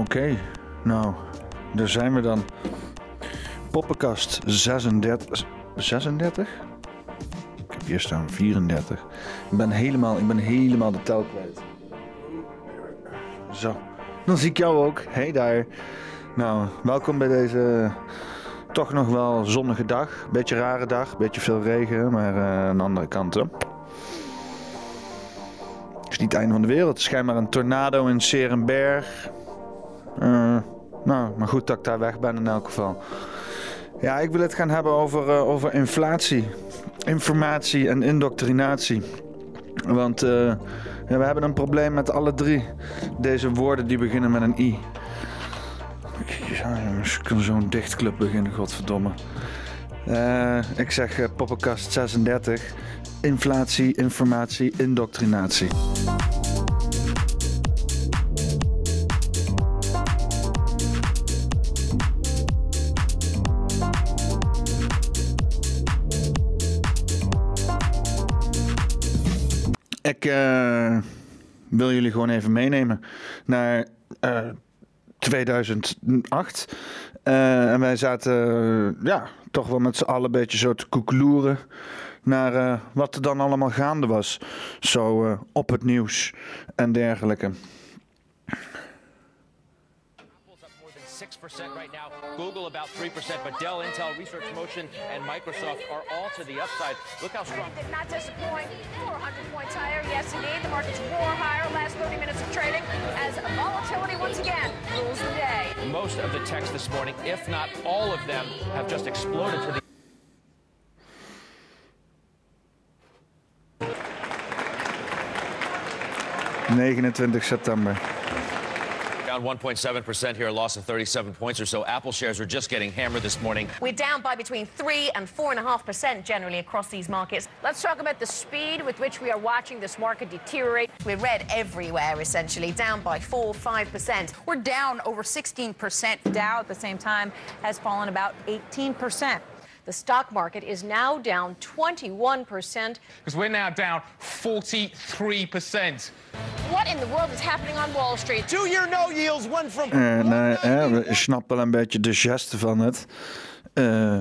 Oké, nou, daar zijn we dan. Poppenkast 36. 36? Ik heb hier staan 34. Ik ben helemaal, ik ben helemaal de tel kwijt. Zo, dan zie ik jou ook. Hey daar. Nou, welkom bij deze toch nog wel zonnige dag. Beetje rare dag, beetje veel regen, maar uh, aan de andere kant. Hè. Het is niet het einde van de wereld. Het is schijnbaar een tornado in Serenberg. Uh, nou, maar goed dat ik daar weg ben in elk geval. Ja, ik wil het gaan hebben over, uh, over inflatie, informatie en indoctrinatie. Want uh, ja, we hebben een probleem met alle drie deze woorden die beginnen met een i. Ja, jongens, ik kan zo'n dichtclub beginnen, godverdomme. Ik zeg poppenkast 36. Inflatie, informatie, indoctrinatie. Ik uh, wil jullie gewoon even meenemen naar uh, 2008. Uh, en wij zaten ja, toch wel met z'n allen een beetje zo te koekeloeren naar wat er dan allemaal gaande was. Zo op het nieuws en dergelijke. 6% right now. Google about 3%, but Dell, Intel, Research Motion, and Microsoft are all to the upside. Look how strong. Did not disappoint. 400 points higher. Yes, indeed. The market's roar higher last 30 minutes of trading as volatility once again rules the day. Most of the techs this morning, if not all of them, have just exploded to the 29 september. Down 1.7% here, a loss of 37 points or so. Apple shares are just getting hammered this morning. We're down by between 3 and 4.5% generally across these markets. Let's talk about the speed with which we are watching this market deteriorate. We're red everywhere, essentially, down by 4 5%. We're down over 16%. Dow at the same time has fallen about 18%. The stock market is now down 21%. Because we're now down 43%. What in the world is happening on Wall Street? Two-year no yields went from... En uh, uh, we snappen wel een beetje de geste van het. Uh,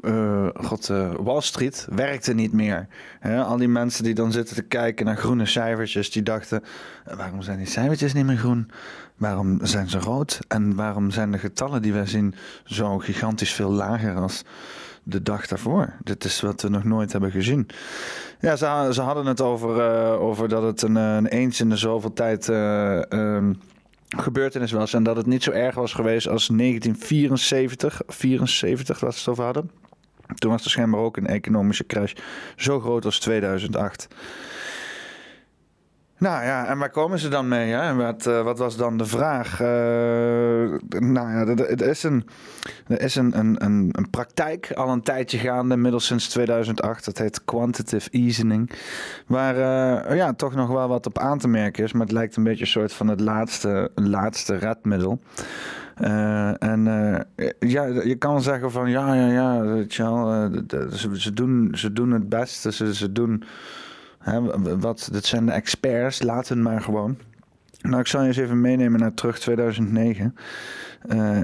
uh, God, uh, Wall Street werkte niet meer. He, al die mensen die dan zitten te kijken naar groene cijfertjes, die dachten: waarom zijn die cijfertjes niet meer groen? Waarom zijn ze rood? En waarom zijn de getallen die wij zien zo gigantisch veel lager als de dag daarvoor? Dit is wat we nog nooit hebben gezien. Ja, ze, ze hadden het over, uh, over dat het een, een, eens in de zoveel tijd. Um, gebeurtenis was en dat het niet zo erg was geweest als 1974, 74 dat ze over hadden. Toen was er schijnbaar ook een economische crash zo groot als 2008. Nou ja, en waar komen ze dan mee? Hè? Wat, uh, wat was dan de vraag? Uh, nou ja, er is, een, er is een, een, een, een, praktijk al een tijdje gaande, inmiddels sinds 2008. Dat heet quantitative easing. Waar uh, ja, toch nog wel wat op aan te merken is, maar het lijkt een beetje een soort van het laatste, laatste redmiddel. En ja, je kan zeggen van ja, ja, ja, weet je ze, ze, doen, ze doen het beste, ze, ze doen hè, wat, dat zijn de experts, laat het maar gewoon. Nou, ik zal je eens even meenemen naar terug 2009.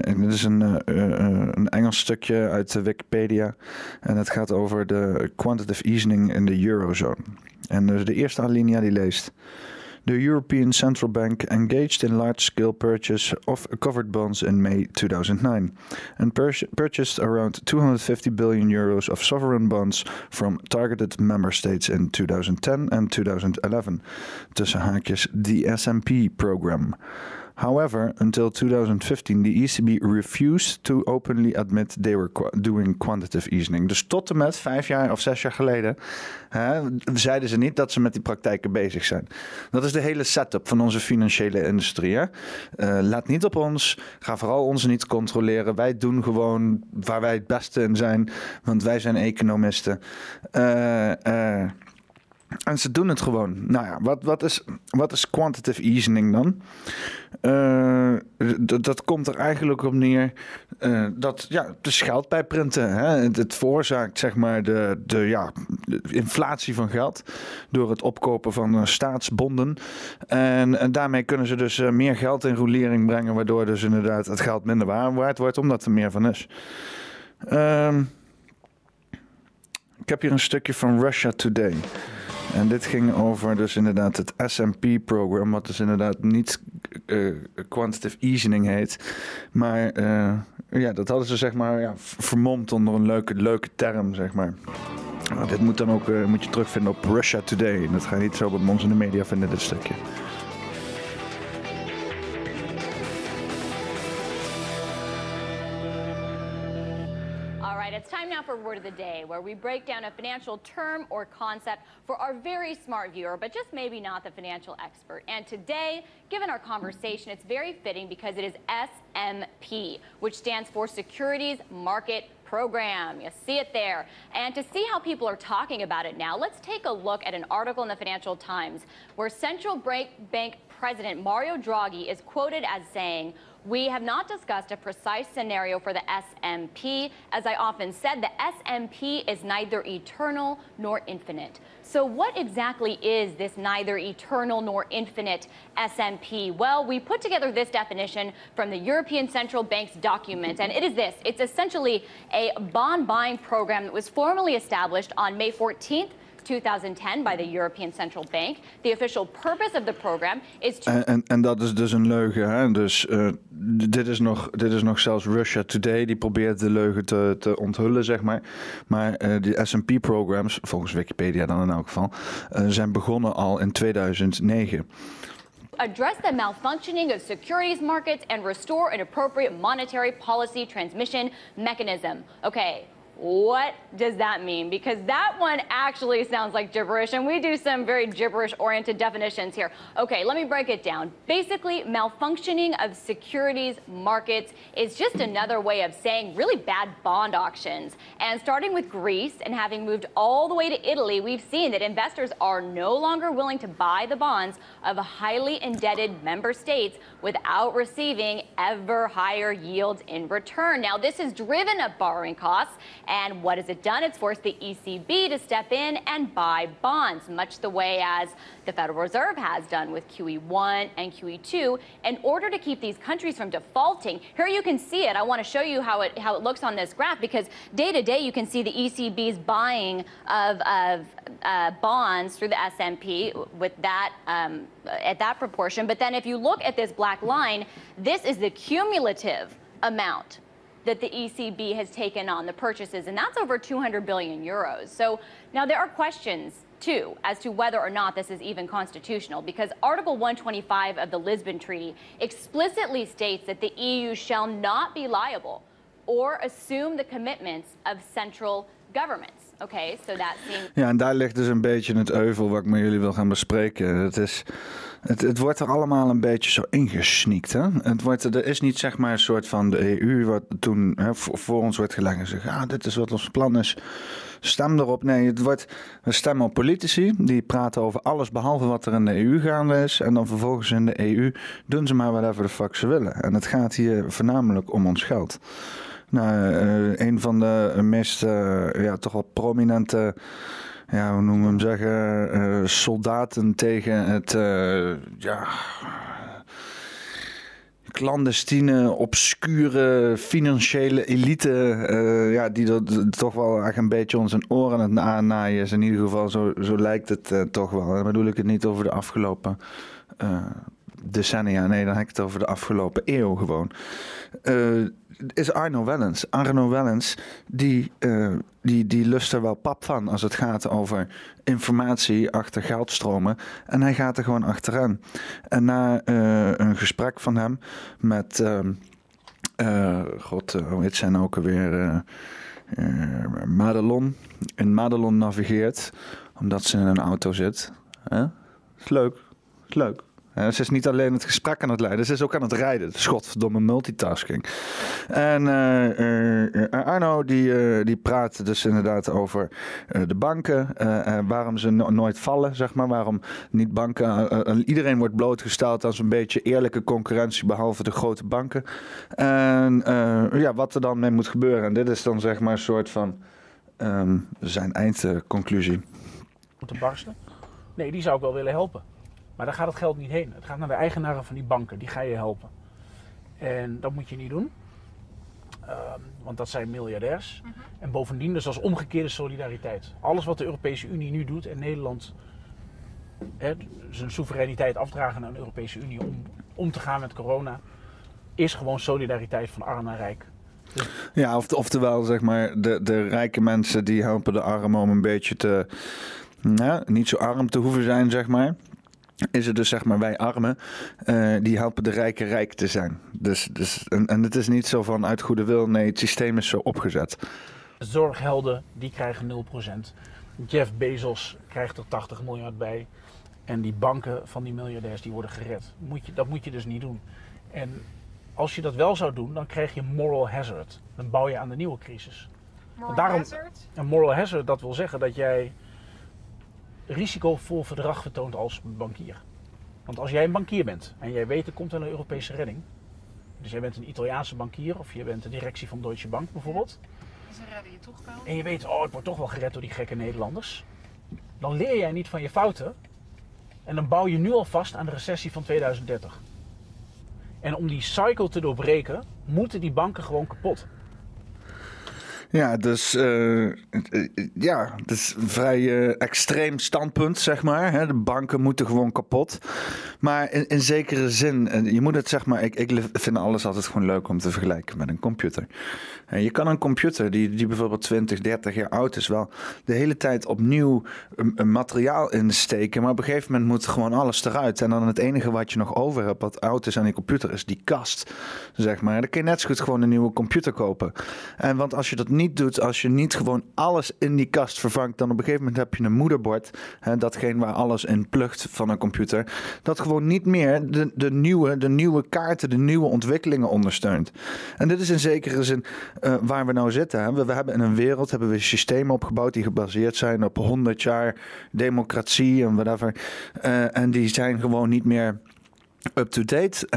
dit is een, een Engels stukje uit Wikipedia. En het gaat over de quantitative easing in de eurozone. En dus de eerste alinea die leest. The European Central Bank engaged in large scale purchase of covered bonds in May 2009 and pur purchased around 250 billion euros of sovereign bonds from targeted member states in 2010 and 2011, tussen haakjes the SMP program. However, until 2015, the ECB refused to openly admit they were doing quantitative easing. Dus tot en met vijf jaar of zes jaar geleden hè, zeiden ze niet dat ze met die praktijken bezig zijn. Dat is de hele setup van onze financiële industrie. Hè? Uh, laat niet op ons. Ga vooral ons niet controleren. Wij doen gewoon waar wij het beste in zijn, want wij zijn economisten. Uh, En ze doen het gewoon. Nou ja, wat, wat, is, wat is quantitative easing dan? Uh, dat komt er eigenlijk op neer uh, dat ja, is geld bij printen. Hè? Het, veroorzaakt zeg maar de, de, ja, inflatie van geld door het opkopen van uh, staatsbonden. En, en, daarmee kunnen ze dus meer geld in rolering brengen, waardoor dus inderdaad het geld minder waard wordt, omdat er meer van is. Ehm, ik heb hier een stukje van Russia Today. En dit ging over dus inderdaad het SMP-program, wat dus inderdaad niet uh, quantitative easing heet. Maar uh, ja, dat hadden ze zeg maar ja, vermomd onder een leuke, leuke term, zeg maar. Dit moet dan ook uh, moet je terugvinden op Russia Today. Dat ga je niet zo bij ons in de media vinden, dit stukje. For Word of the Day, where we break down a financial term or concept for our very smart viewer, but just maybe not the financial expert. And today, given our conversation, it's very fitting because it is SMP, which stands for Securities Market program. You see it there. And to see how people are talking about it now, let's take a look at an article in the Financial Times where central bank president Mario Draghi is quoted as saying, we have not discussed a precise scenario for the SMP. As I often said, the SMP is neither eternal nor infinite. So, what exactly is this neither eternal nor infinite SMP? Well, we put together this definition from the European Central Bank's document, and it is this it's essentially a bond buying program that was formally established on May 14th. 2010 by the European Central Bank. The official purpose of the program is to... En, en, en dat is dus een leugen. Hè? Dus uh, dit, is nog, dit is nog zelfs Russia Today die probeert de leugen te, te onthullen, zeg maar. Maar uh, die S&P-programs, volgens Wikipedia dan in elk geval, uh, zijn begonnen al in 2009 address the malfunctioning of securities markets and restore an appropriate monetary policy transmission mechanism. Okay, what does that mean? Because that one actually sounds like gibberish, and we do some very gibberish oriented definitions here. Okay, let me break it down. Basically, malfunctioning of securities markets is just another way of saying really bad bond auctions. And starting with Greece and having moved all the way to Italy, we've seen that investors are no longer willing to buy the bonds of highly indebted member states without receiving ever higher yields in return. Now, this has driven up borrowing costs and what has it done? It's forced the ECB to step in and buy bonds, much the way as the Federal Reserve has done with QE1 and QE2 in order to keep these countries from defaulting. Here you can see it. I want to show you how it how it looks on this graph because day to day you can see the ECB's buying of, of uh, bonds through the S&P with that um, at that proportion. But then if you look at this black line, this is the cumulative amount that the ECB has taken on the purchases, and that's over 200 billion euros. So now there are questions too as to whether or not this is even constitutional because Article 125 of the Lisbon Treaty explicitly states that the EU shall not be liable or assume the commitments of central governments. Okay, so that seems... Ja, en daar ligt dus een beetje het euvel wat ik met jullie wil gaan bespreken. Het is Het, het, wordt er allemaal een beetje zo ingesniekt. Hè? Het wordt, er is niet zeg maar een soort van de EU wat toen hè, voor, ons wordt gelegd en zegt, ah, dit is wat ons plan is. Stem erop. Nee, het wordt, we stemmen op politici. Die praten over alles behalve wat er in de EU gaande is. En dan vervolgens in de EU doen ze maar whatever de fuck ze willen. En het gaat hier voornamelijk om ons geld. Nou, uh, een van de meest uh, ja, toch wel prominente ja, hoe noemen we hem zeggen, uh, soldaten tegen het, uh, ja, clandestine, obscure financiële elite, uh, ja, die dat toch wel eigenlijk een beetje ons een oren aan het aannaaien is. In ieder geval, zo, zo lijkt het toch wel. Dan bedoel ik het niet over de afgelopen decennia, nee, dan heb ik het over de afgelopen eeuw gewoon is Arno Wellens. Arno Wellens, die, uh, die, die lust er wel pap van als het gaat over informatie achter geldstromen. En hij gaat er gewoon achteraan. En na uh, een gesprek van hem met, uh, god, hoe heet zijn ook alweer, Madelon. In Madelon navigeert, omdat ze in een auto zit. Is leuk, is leuk. Ze is niet alleen het gesprek aan het leiden, ze is ook aan het rijden. Godverdomme multitasking. En eh, eh, eh, Arno die, die praat dus inderdaad over de banken. waarom ze no- nooit vallen, zeg maar. Waarom niet banken... iedereen wordt blootgesteld aan zo'n beetje eerlijke concurrentie, behalve de grote banken. En ja, wat er dan mee moet gebeuren. En dit is dan zeg maar een soort van ehm, zijn eindconclusie. moeten barsten? Nee, die zou ik wel willen helpen. Maar daar gaat het geld niet heen. Het gaat naar de eigenaren van die banken. Die ga je helpen. En dat moet je niet doen. Ehm, want dat zijn miljardairs. En bovendien, dus als omgekeerde solidariteit. Alles wat de Europese Unie nu doet en Nederland hè, zijn soevereiniteit afdragen aan de Europese Unie om om te gaan met corona, is gewoon solidariteit van arm naar rijk. Ja, of, oftewel zeg maar, de, de rijke mensen die helpen de armen om een beetje te, nou, niet zo arm te hoeven zijn, zeg maar. Is het dus zeg maar wij armen, eh, die helpen de rijken rijk te zijn. Dus, dus, en, en het is niet zo van uit goede wil, nee, het systeem is zo opgezet. Zorghelden, die krijgen 0%. Jeff Bezos krijgt er 80 miljard bij. En die banken van die miljardairs, die worden gered. Moet je, dat moet je dus niet doen. En als je dat wel zou doen, dan krijg je moral hazard. Dan bouw je aan de nieuwe crisis. Moral Daarom- hazard? Een moral hazard, dat wil zeggen dat jij risicovol gedrag vertoont als bankier. Want als jij een bankier bent en jij weet er komt wel een Europese redding. Dus jij bent een Italiaanse bankier of je bent de directie van Deutsche Bank bijvoorbeeld. Ze redden je toch wel. En je weet, oh, ik word toch wel gered door die gekke Nederlanders. Dan leer jij niet van je fouten. En dan bouw je nu al vast aan de recessie van 2030. En om die cycle te doorbreken, moeten die banken gewoon kapot. Ja, dus eh, eh, ja, het is een vrij eh, extreem standpunt, zeg maar. Hè. De banken moeten gewoon kapot. Maar in, in zekere zin, eh, je moet het zeg maar, ik, ik vind alles altijd gewoon leuk om te vergelijken met een computer. En je kan een computer die, die bijvoorbeeld 20, 30 jaar oud is, wel de hele tijd opnieuw een, een materiaal insteken. Maar op een gegeven moment moet gewoon alles eruit. En dan het enige wat je nog over hebt, wat oud is aan die computer, is die kast. Zeg maar. Dan kun je net zo goed gewoon een nieuwe computer kopen. En want als je dat niet doet, als je niet gewoon alles in die kast vervangt, dan op een gegeven moment heb je een moederbord, hè, datgene waar alles in plugt van een computer, dat gewoon niet meer de, de, nieuwe, de nieuwe kaarten, de nieuwe ontwikkelingen ondersteunt. En dit is in zekere zin eh, waar we nou zitten. Hè. We, we hebben in een wereld hebben we systemen opgebouwd die gebaseerd zijn op 100 jaar democratie en whatever. Eh, en die zijn gewoon niet meer up-to-date.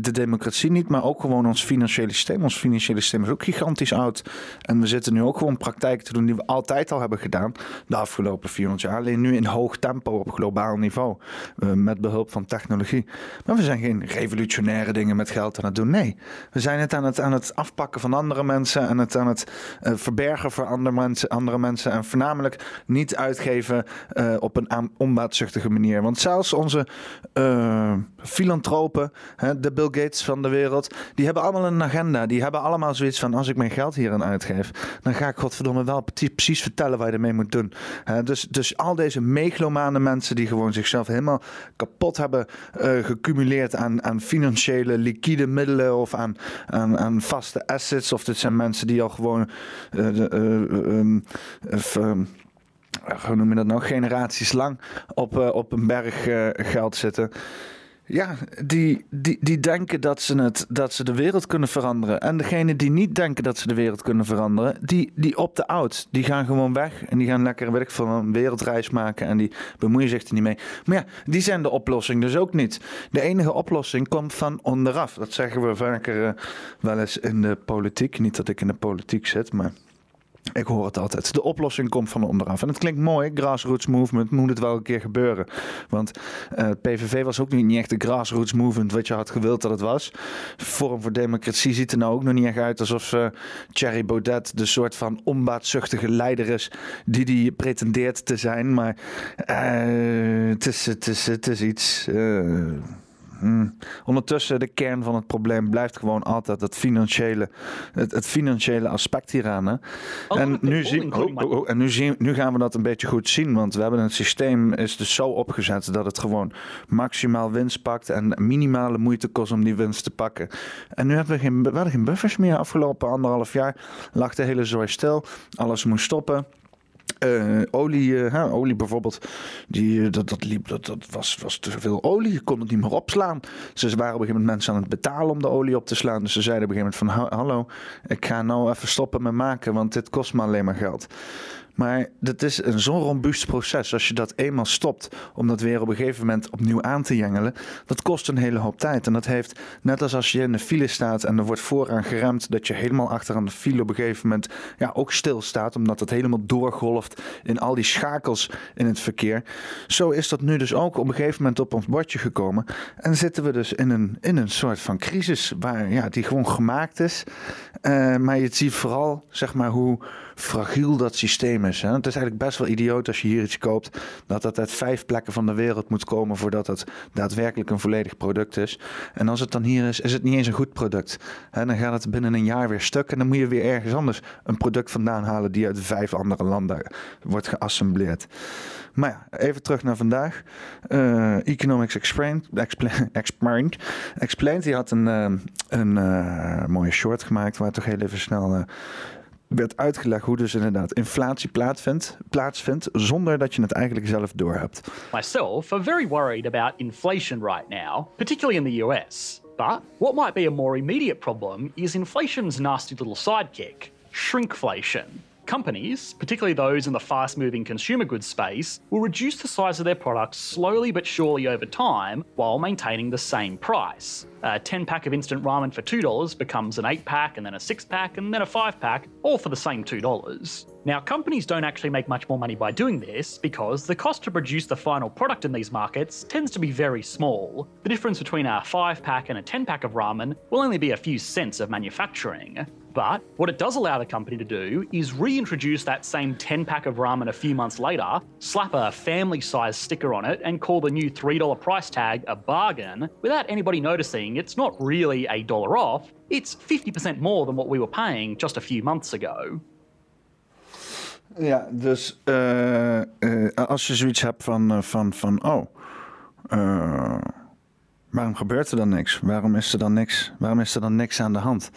De democratie niet, maar ook gewoon ons financiële systeem. Ons financiële systeem is ook gigantisch oud. En we zitten nu ook gewoon praktijken te doen die we altijd al hebben gedaan. De afgelopen 400 jaar. Alleen nu in hoog tempo op globaal niveau. eh, met behulp van technologie. Maar we zijn geen revolutionaire dingen met geld aan het doen. Nee, we zijn het aan het, aan het afpakken van andere mensen. En het aan het eh, verbergen voor andere mensen, andere mensen. En voornamelijk niet uitgeven eh, op een onbaatzuchtige manier. Want zelfs onze eh, filantropen, hè, de Bill Gates van de wereld, die hebben allemaal een agenda. Die hebben allemaal zoiets van: als ik mijn geld hier aan uitgeef, dan ga ik godverdomme wel precies- vertellen wat je ermee moet doen. Hè, dus, dus al deze megalomane mensen die gewoon zichzelf helemaal kapot hebben eh, gecumuleerd aan, aan financiële liquide middelen of aan, aan, aan vaste assets. Of dit zijn mensen die al gewoon. eh, de, eh, ehm, ehm, hoe noem je dat nou, generaties lang op, op een berg geld zitten. Ja, die, die, die denken dat ze, het, dat ze de wereld kunnen veranderen. En degenen die niet denken dat ze de wereld kunnen veranderen, die, die op de oud, die gaan gewoon weg. En die gaan lekker, weet ik een wereldreis maken. En die bemoeien zich er niet mee. Maar ja, die zijn de oplossing dus ook niet. De enige oplossing komt van onderaf. Dat zeggen we vaker eh, wel eens in de politiek. Niet dat ik in de politiek zit, maar ik hoor het altijd. De oplossing komt van onderaf. En het klinkt mooi, grassroots movement, moet het wel een keer gebeuren. Want eh PVV was ook niet, echt de grassroots movement wat je had gewild dat het was. Forum voor Democratie ziet er nou ook nog niet echt uit alsof eh, Thierry Baudet de soort van onbaatzuchtige leider is die die pretendeert te zijn. Maar eh, het, is, het, is, het is iets... Hmm. Ondertussen, de kern van het probleem blijft gewoon altijd het financiële, het, het financiële aspect hieraan. Hè? En, nu, zien, oh, oh, oh, en nu, zien, nu gaan we dat een beetje goed zien, want we hebben het systeem is dus zo opgezet dat het gewoon maximaal winst pakt en minimale moeite kost om die winst te pakken. En nu hebben we geen, we hadden geen buffers meer. Afgelopen anderhalf jaar lag de hele zooi stil, alles moest stoppen. Uh, olie, hè, olie bijvoorbeeld, die, dat, dat, liep, dat, dat was, was te veel olie. Je kon het niet meer opslaan. Ze waren op een gegeven moment mensen aan het betalen om de olie op te slaan. Dus ze zeiden op een gegeven moment van... hallo, ik ga nou even stoppen met maken, want dit kost me alleen maar geld. Maar dat is een zo'n robuust proces. Als je dat eenmaal stopt om dat weer op een gegeven moment opnieuw aan te jengelen, dat kost een hele hoop tijd. En dat heeft, net als als je in de file staat en er wordt vooraan geremd, dat je helemaal achter aan de file op een gegeven moment ja, ook stilstaat, omdat het helemaal doorgolft in al die schakels in het verkeer. Zo is dat nu dus ook op een gegeven moment op ons bordje gekomen. En zitten we dus in een, in een soort van crisis waar, ja, die gewoon gemaakt is. Uh, maar je ziet vooral zeg maar, hoe fragiel dat systeem is. Hè? Het is eigenlijk best wel idioot als je hier iets koopt, dat dat uit vijf plekken van de wereld moet komen voordat het daadwerkelijk een volledig product is. En als het dan hier is, is het niet eens een goed product. Dan gaat het binnen een jaar weer stuk en dan moet je weer ergens anders een product vandaan halen die uit vijf andere landen wordt geassembleerd. Maar ja, even terug naar vandaag. Uh, Economics Explained, Explained, Explained, die had een, uh, een uh, mooie short gemaakt waar toch heel even snel werd uitgelegd hoe dus inderdaad inflatie plaatsvindt, plaatsvindt zonder dat je het eigenlijk zelf doorhebt. Myself are very worried about inflation right now, particularly in the US. But what might be a more immediate problem is inflation's nasty little sidekick, shrinkflation. Companies, particularly those in the fast moving consumer goods space, will reduce the size of their products slowly but surely over time while maintaining the same price. A 10 pack of instant ramen for $2 becomes an 8 pack, and then a 6 pack, and then a 5 pack, all for the same $2. Now, companies don't actually make much more money by doing this because the cost to produce the final product in these markets tends to be very small. The difference between a 5 pack and a 10 pack of ramen will only be a few cents of manufacturing. But what it does allow the company to do is reintroduce that same 10 pack of ramen a few months later, slap a family size sticker on it, and call the new $3 price tag a bargain without anybody noticing it's not really a dollar off, it's 50% more than what we were paying just a few months ago. Ja, dus uh, uh, als je zoiets hebt van, uh, van, van oh, waarom gebeurt er dan niks? Waarom is er dan niks? Waarom is er dan niks aan de hand?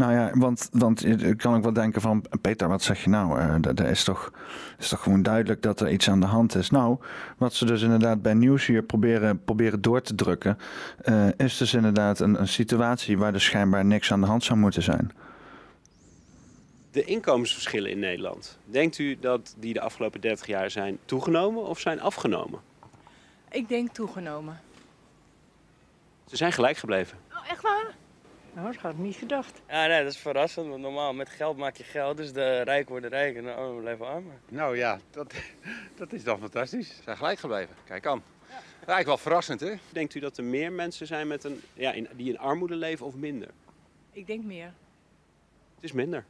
Nou ja, want, want ik kan ook wel denken van, Peter, wat zeg je nou? Uh, er is toch, is toch gewoon duidelijk dat er iets aan de hand is. Nou, wat ze dus inderdaad bij nieuws hier proberen, proberen door te drukken, uh, is dus inderdaad een, een situatie waar er schijnbaar niks aan de hand zou moeten zijn. De inkomensverschillen in Nederland, denkt u dat die de afgelopen 30 jaar zijn toegenomen of zijn afgenomen? Ik denk toegenomen. Ze zijn gelijk gebleven. Oh, echt waar? Nou, dat had ik niet gedacht. Ja, nee, dat is verrassend. Want normaal met geld maak je geld. Dus de rijk worden rijk en de armen blijven armer. Nou ja, dat, dat is dan fantastisch. Ze zijn gelijk gebleven. Kijk aan. Ja. Eigenlijk wel verrassend, hè? Denkt u dat er meer mensen zijn met een, ja, in, die in armoede leven of minder? Ik denk meer. Het is minder.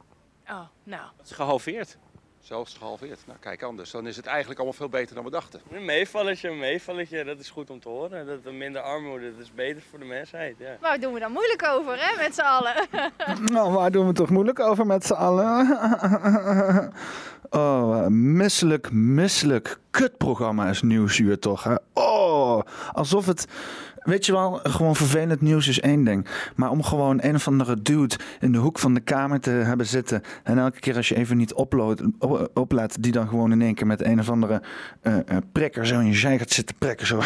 Oh, nou. Het is gehalveerd. Zelfs gehalveerd. Nou, kijk anders. Dan is het eigenlijk allemaal veel beter dan we dachten. Een meevalletje, een meevalletje. Dat is goed om te horen. Dat er minder armoede, dat is beter voor de mensheid. Ja. Waar doen we dan moeilijk over, hè, met z'n allen? nou, waar doen we toch moeilijk over met z'n allen? oh, misselijk, misselijk kutprogramma is Nieuwsuur toch, hè? Oh, alsof het Weet je wel, gewoon vervelend nieuws is één ding. Maar om gewoon een of andere dude in de hoek van de kamer te hebben zitten. En elke keer als je even niet upload, die dan gewoon in één keer met een of andere uh, prikker zo in je zij gaat zitten prikken. Zo.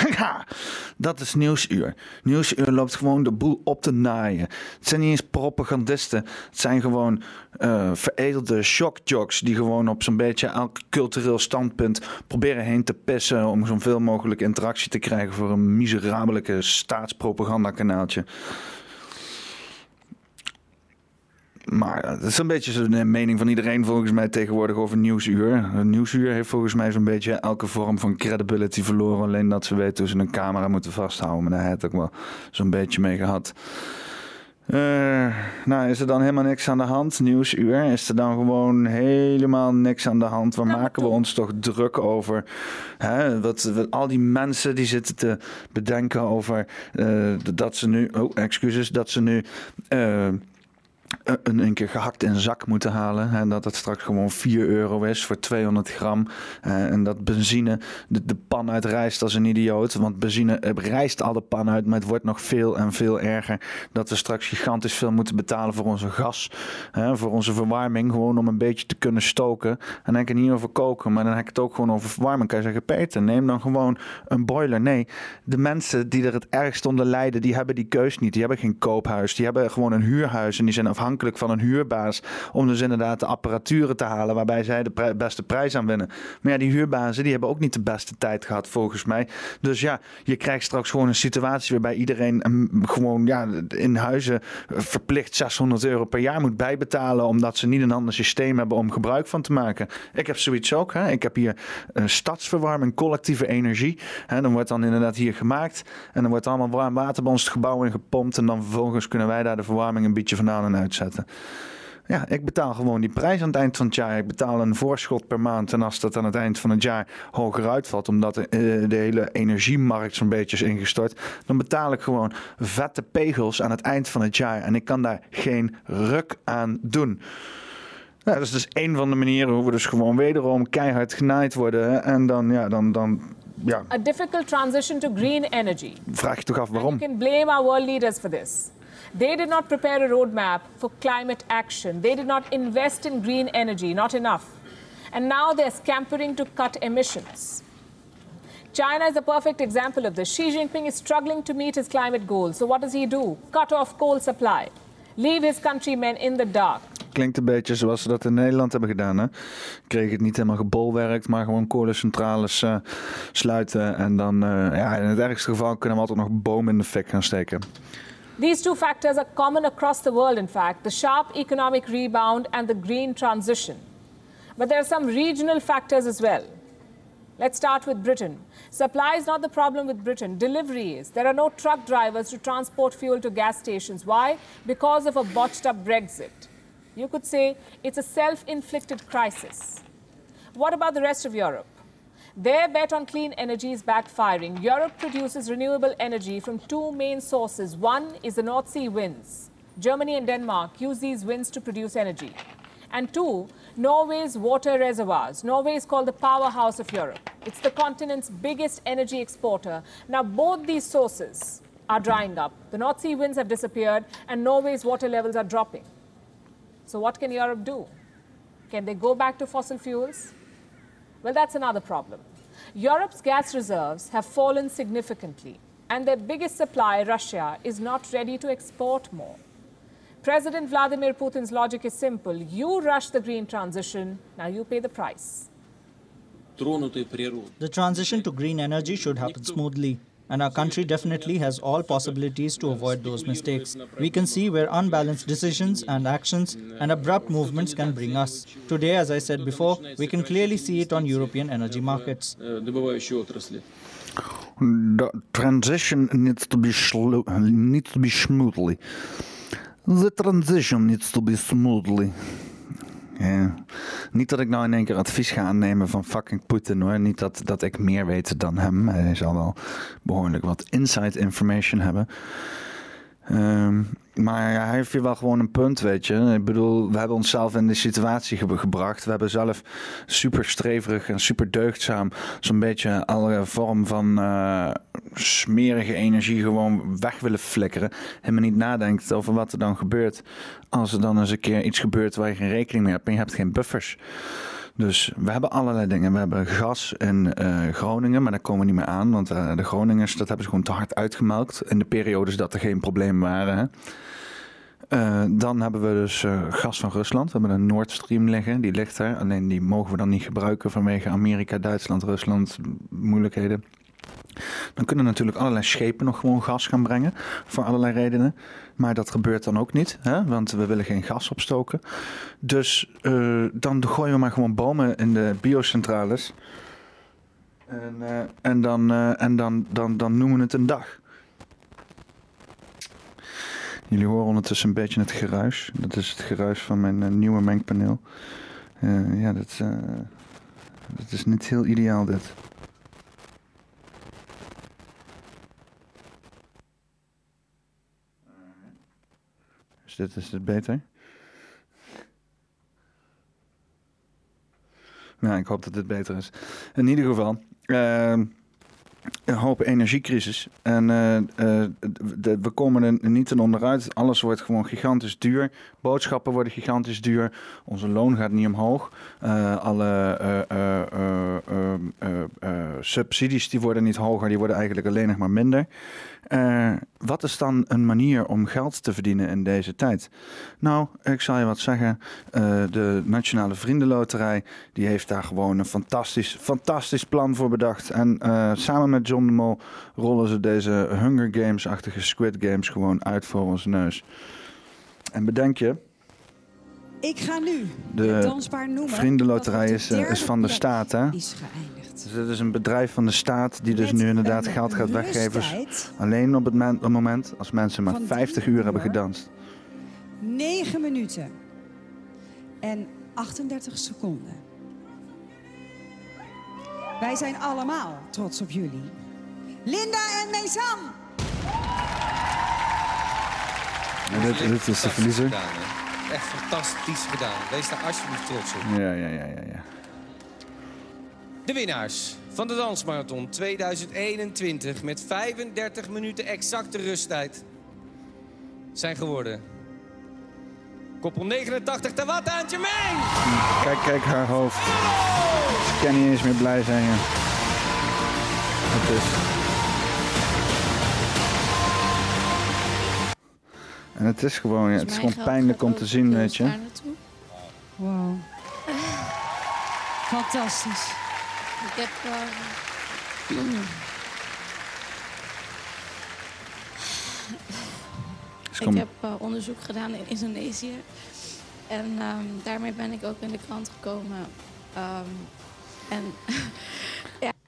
dat is nieuwsuur. Nieuwsuur loopt gewoon de boel op te naaien. Het zijn niet eens propagandisten. Het zijn gewoon uh, veredelde shockjocks die gewoon op zo'n beetje elk cultureel standpunt proberen heen te pissen om zoveel mogelijk interactie te krijgen voor een miserabele staatspropagandakanaaltje. Maar dat is een beetje de mening van iedereen volgens mij tegenwoordig over Nieuwsuur. Nieuwsuur heeft volgens mij zo'n beetje elke vorm van credibility verloren. Alleen dat ze weten hoe ze een camera moeten vasthouden. Maar daar het ook wel zo'n beetje mee gehad. Uh, nou, is er dan helemaal niks aan de hand? Nieuwsuur. Is er dan gewoon helemaal niks aan de hand? Waar maken we ons toch druk over? Hè, wat, al die mensen die zitten te bedenken over uh, dat ze nu. Oh, excuses. Dat ze nu. Uh, eh, een, een keer gehakt in zak moeten halen. En dat het straks gewoon 4 euro is voor 200 gram. Eh, en dat benzine de, de pan uit rijst als een idioot. Want benzine eh, rijst al de pan uit, maar het wordt nog veel en veel erger. Dat we straks gigantisch veel moeten betalen voor onze gas. Hè, voor onze verwarming. Gewoon om een beetje te kunnen stoken. En dan heb ik het niet over koken, maar dan heb ik het ook gewoon over verwarming. Kan je zeggen, Peter, neem dan gewoon een boiler. Nee, de mensen die er het ergst onder lijden, die hebben die keus niet. Die hebben geen koophuis. Die hebben gewoon een huurhuis. En die zijn afhankelijk van een huurbaas. Om dus inderdaad de apparaturen te halen waarbij zij de beste prijs aan winnen. Maar ja, die huurbazen die hebben ook niet de beste tijd gehad volgens mij. Dus ja, je krijgt straks gewoon een situatie waarbij iedereen gewoon ja, in huizen verplicht 600 euro per jaar moet bijbetalen. Omdat ze niet een ander systeem hebben om gebruik van te maken. Ik heb zoiets ook. Hè. Ik heb hier een stadsverwarming, collectieve energie. Hè. Dan wordt dan inderdaad hier gemaakt. En dan wordt allemaal warm water bij het gebouw in gepompt. En dan vervolgens kunnen wij daar de verwarming een beetje vandaan en uitzetten. Ja, ik betaal gewoon die prijs aan het eind van het jaar. Ik betaal een voorschot per maand. En als dat aan het eind van het jaar hoger uitvalt, omdat de, eh, de hele energiemarkt zo'n beetje is ingestort, dan betaal ik gewoon vette pegels aan het eind van het jaar. En ik kan daar geen ruk aan doen. Dat is dus een van de manieren hoe we dus gewoon wederom keihard genaaid worden. En dan, ja, dan, dan ja, A difficult transition to green energy. vraag je toch af waarom. You can blame our world leaders for this. They did not prepare a roadmap for climate action. They did not invest in green energy, not enough. And now they're scampering to cut emissions. China is a perfect example of this. Xi Jinping is struggling to meet his climate goals. So what does he do? Cut off coal supply. Leave his countrymen in the dark. Klinkt een beetje zoals ze dat in Nederland hebben gedaan. Hè? Kreeg het niet helemaal gebolwerkt, maar gewoon kolencentrales eh, sluiten. En dan, eh, ja, in het ergste geval kunnen we altijd nog bomen in de fik gaan steken. These two factors are common across the world, in fact the sharp economic rebound and the green transition. But there are some regional factors as well. Let's start with Britain. Supply is not the problem with Britain, delivery is. There are no truck drivers to transport fuel to gas stations. Why? Because of a botched up Brexit. You could say it's a self inflicted crisis. What about the rest of Europe? Their bet on clean energy is backfiring. Europe produces renewable energy from two main sources. One is the North Sea winds. Germany and Denmark use these winds to produce energy. And two, Norway's water reservoirs. Norway is called the powerhouse of Europe. It's the continent's biggest energy exporter. Now, both these sources are drying up. The North Sea winds have disappeared, and Norway's water levels are dropping. So, what can Europe do? Can they go back to fossil fuels? Well, that's another problem. Europe's gas reserves have fallen significantly, and their biggest supplier, Russia, is not ready to export more. President Vladimir Putin's logic is simple you rush the green transition, now you pay the price. The transition to green energy should happen smoothly, and our country definitely has all possibilities to avoid those mistakes. We can see where unbalanced decisions and actions and abrupt movements can bring us. Today, as I said before, we can clearly see it on European energy markets. The transition needs to be needs to be smoothly. The transition needs to be smoothly. Ja. Niet dat ik nou in één keer advies ga aannemen van fucking Poetin hoor. Niet dat, dat ik meer weet dan hem. Hij zal wel behoorlijk wat inside information hebben. Ehm, maar hij heeft hier wel gewoon een punt, weet je. Ik bedoel, we hebben onszelf in die situatie ge- gebracht. We hebben zelf super streverig en super deugdzaam zo'n beetje alle vorm van eh, smerige energie gewoon weg willen flikkeren. Helemaal niet nadenkt over wat er dan gebeurt als er dan eens een keer iets gebeurt waar je geen rekening mee hebt en je hebt geen buffers. Dus we hebben allerlei dingen. We hebben gas in eh, Groningen, maar daar komen we niet meer aan. Want eh, de Groningers, dat hebben ze gewoon te hard uitgemelkt. In de periodes dat er geen problemen waren. Hè. Eh, dan hebben we dus gas van Rusland. We hebben een Nord Stream liggen. Die ligt er. Alleen die mogen we dan niet gebruiken vanwege Amerika, Duitsland, Rusland, moeilijkheden. Dan kunnen natuurlijk allerlei schepen nog gewoon gas gaan brengen. Voor allerlei redenen. Maar dat gebeurt dan ook niet. Hè? Want we willen geen gas opstoken. Dus eh, dan gooien we maar gewoon bomen in de biocentrales. En, eh, en, dan, eh, en dan, dan, dan noemen we het een dag. Jullie horen ondertussen een beetje het geruis. Dat is het geruis van mijn nieuwe mengpaneel. Ja, dat, dat is niet heel ideaal dit. Dus dit is het beter. Nou, ik hoop dat dit beter is. In ieder geval. Ehm, een hoop energiecrisis. En eh, eh, we komen er niet ten onderuit. Alles wordt gewoon gigantisch duur. Boodschappen worden gigantisch duur. Onze loon gaat niet omhoog. Eh, alle subsidies die worden niet hoger. Die worden eigenlijk alleen nog maar minder. Wat is dan een manier om geld te verdienen in deze tijd? Nou, ik zal je wat zeggen. De Nationale Vriendenloterij die heeft daar gewoon een fantastisch, fantastisch plan voor bedacht. En samen met John de Mol rollen ze deze Hunger Games-achtige Squid Games gewoon uit voor ons neus. En bedenk je, Ik ga nu de danspaar noemen. Vriendenloterij is, de eh, is van de staat, hè? Is geëindigd. Dus het is een bedrijf van de staat die dus Met nu inderdaad geld gaat weggeven. Alleen op het men- op het moment als mensen maar van 50 drie uur hebben gedanst. 9 minuten en 38 seconden. Wij zijn allemaal trots op jullie. Linda en Meisam. En dit, dit is de verliezer. Gedaan? Echt fantastisch gedaan. Wees daar alsjeblieft trots op. Ja, ja, ja, ja, ja. De winnaars van de Dansmarathon 2021 met 35 minuten exacte rusttijd zijn geworden. Koppel 89 Tawata en Jermaine! Kijk, kijk haar hoofd. Ze kan niet eens meer blij zijn. Ja. Het is... En het is gewoon, ja, het is gewoon pijnlijk om te zien, weet je. Wow. Fantastisch. Ik heb. eh, Dus ik heb eh, onderzoek gedaan in Indonesië. En ehm, daarmee ben ik ook in de krant gekomen. Ehm, en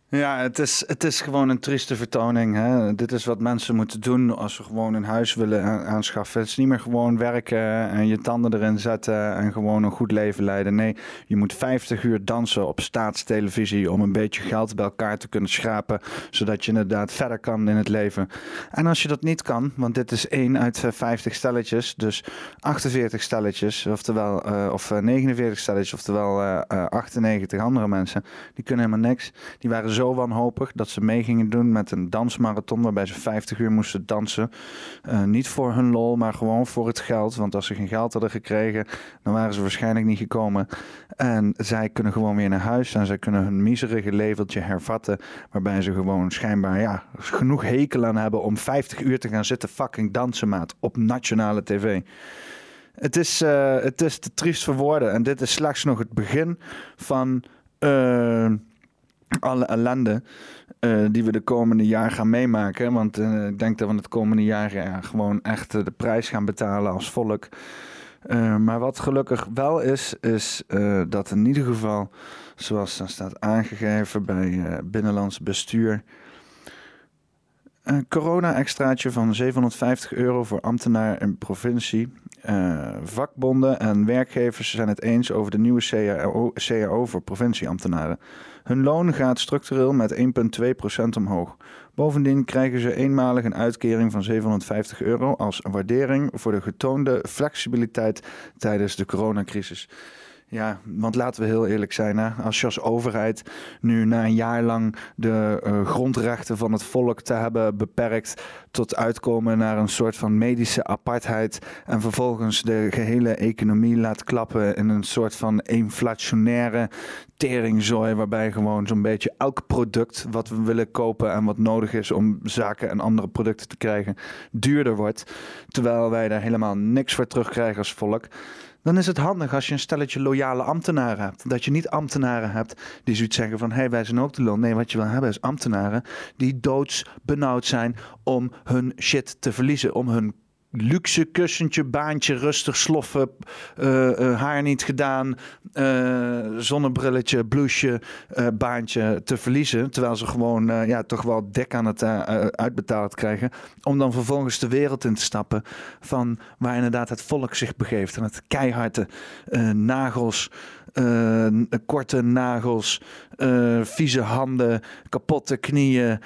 ja, het is, het is gewoon een trieste vertoning. Hè? Dit is wat mensen moeten doen als ze gewoon een huis willen aanschaffen. Het is niet meer gewoon werken en je tanden erin zetten en gewoon een goed leven leiden. Nee, je moet 50 uur dansen op staatstelevisie om een beetje geld bij elkaar te kunnen schrapen. Zodat je inderdaad verder kan in het leven. En als je dat niet kan, want dit is één uit eh, 50 stelletjes, dus 48 stelletjes, oftewel, eh, of eh, 49 stelletjes, oftewel eh, eh, 98 andere mensen, die kunnen helemaal niks. Die waren zo wanhopig dat ze mee gingen doen met een dansmarathon waarbij ze 50 uur moesten dansen. Eh, niet voor hun lol, maar gewoon voor het geld. Want als ze geen geld hadden gekregen, dan waren ze waarschijnlijk niet gekomen. En zij kunnen gewoon weer naar huis en zij kunnen hun miserige leveltje hervatten. Waarbij ze gewoon schijnbaar ja, genoeg hekel aan hebben om 50 uur te gaan zitten fucking dansen, maat. Op nationale tv. Het is, eh, het is te triest voor woorden. En dit is slechts nog het begin van eh, alle ellende eh, die we de komende jaar gaan meemaken. Want eh, ik denk dat we het komende jaar ja, gewoon echt eh, de prijs gaan betalen als volk. Maar wat gelukkig wel is, is dat in ieder geval, zoals dan staat aangegeven bij Binnenlands Bestuur, een corona-extraatje van 750 euro voor ambtenaar en provincie. Eh, vakbonden en werkgevers zijn het eens over de nieuwe CAO, CAO voor provincieambtenaren. Hun loon gaat structureel met 1,2% omhoog. Bovendien krijgen ze eenmalig een uitkering van 750 euro als waardering voor de getoonde flexibiliteit tijdens de coronacrisis. Ja, want laten we heel eerlijk zijn, hè? als je als overheid nu na een jaar lang de eh, grondrechten van het volk te hebben beperkt tot uitkomen naar een soort van medische apartheid en vervolgens de gehele economie laat klappen in een soort van inflationaire teringzooi waarbij gewoon zo'n beetje elk product wat we willen kopen en wat nodig is om zaken en andere producten te krijgen duurder wordt, terwijl wij daar helemaal niks voor terugkrijgen als volk. Dan is het handig als je een stelletje loyale ambtenaren hebt. Dat je niet ambtenaren hebt die zoiets zeggen van... hé, hey, wij zijn ook de lul. Nee, wat je wil hebben is ambtenaren die doodsbenauwd zijn... om hun shit te verliezen. Om hun luxe kussentje, baantje, rustig sloffen, eh, eh, haar niet gedaan, eh, zonnebrilletje, blouseje, baantje te verliezen. Terwijl ze gewoon ja, toch wel dik aan het uitbetaald krijgen. Om dan vervolgens de wereld in te stappen van waar inderdaad het volk zich begeeft. En het keiharde nagels, korte nagels, eh, vieze handen, kapotte knieën,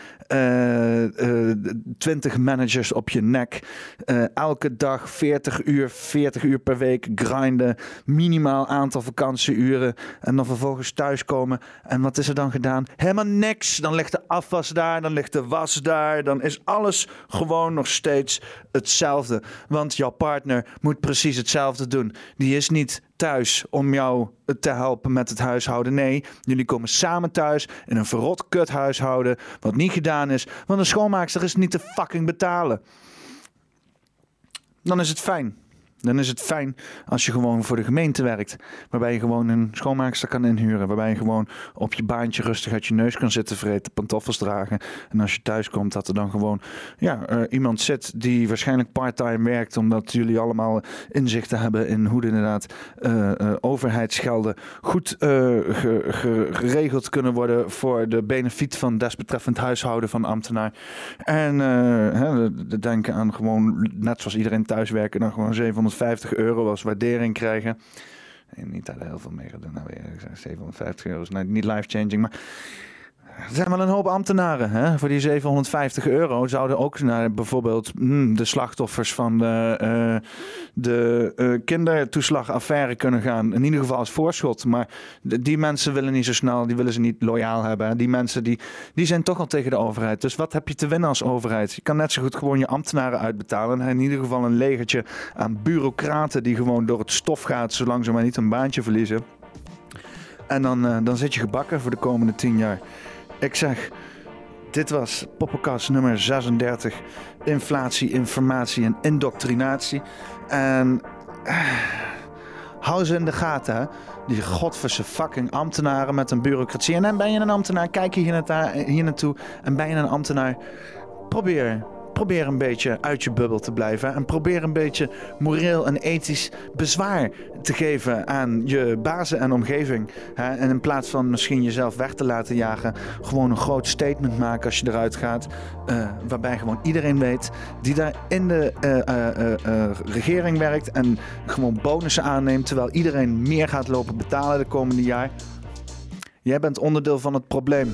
twintig managers op je nek. eh, elke dag 40 uur, 40 uur per week grinden, minimaal aantal vakantieuren en dan vervolgens thuiskomen. En wat is er dan gedaan? Helemaal niks. Dan ligt de afwas daar, dan ligt de was daar, dan is alles gewoon nog steeds hetzelfde. Want jouw partner moet precies hetzelfde doen. Die is niet thuis om jou te helpen met het huishouden. Nee, jullie komen samen thuis in een verrot kut huishouden. Wat niet gedaan is, want een schoonmaakster is niet te fucking betalen. Dan is het fijn. Dan is het fijn als je gewoon voor de gemeente werkt. Waarbij je gewoon een schoonmaakster kan inhuren. Waarbij je gewoon op je baantje rustig uit je neus kan zitten vreten, pantoffels dragen. En als je thuis komt, dat er dan gewoon ja, eh, iemand zit die waarschijnlijk parttime werkt. Omdat jullie allemaal inzichten hebben in hoe de inderdaad eh, overheidsgelden goed ge- ge- geregeld kunnen worden voor de benefiet van desbetreffend huishouden van ambtenaar. En hè, de- de denken aan gewoon, net zoals iedereen thuis werken, dan gewoon 750 euro als waardering krijgen. En niet dat er heel veel mee gaan doen. Nou, weer, ik zeg 750 euro is niet life-changing, maar er zijn wel een hoop ambtenaren. Hè? Voor die 750 euro zouden ook naar bijvoorbeeld hmm, de slachtoffers van de, eh, de eh, kindertoeslagaffaire kunnen gaan. In ieder geval als voorschot. Maar die mensen willen niet zo snel, die willen ze niet loyaal hebben. Die mensen die, die zijn toch al tegen de overheid. Dus wat heb je te winnen als overheid? Je kan net zo goed gewoon je ambtenaren uitbetalen. En in ieder geval een legertje aan bureaucraten die gewoon door het stof gaat, zolang ze maar niet een baantje verliezen. En dan, eh, dan zit je gebakken voor de komende 10 jaar. Ik zeg, dit was Poppenkast nummer 36. Inflatie, informatie en indoctrinatie. En eh, hou ze in de gaten. Die godverse fucking ambtenaren met een bureaucratie. En dan ben je een ambtenaar, kijk je hier, naarta- hier naartoe. En ben je een ambtenaar, probeer... Probeer een beetje uit je bubbel te blijven. En probeer een beetje moreel en ethisch bezwaar te geven aan je bazen en omgeving. En in plaats van misschien jezelf weg te laten jagen, gewoon een groot statement maken als je eruit gaat. eh, waarbij gewoon iedereen weet die daar in de eh, eh, regering werkt en gewoon bonussen aanneemt. Terwijl iedereen meer gaat lopen betalen de komende jaar. Jij bent onderdeel van het probleem.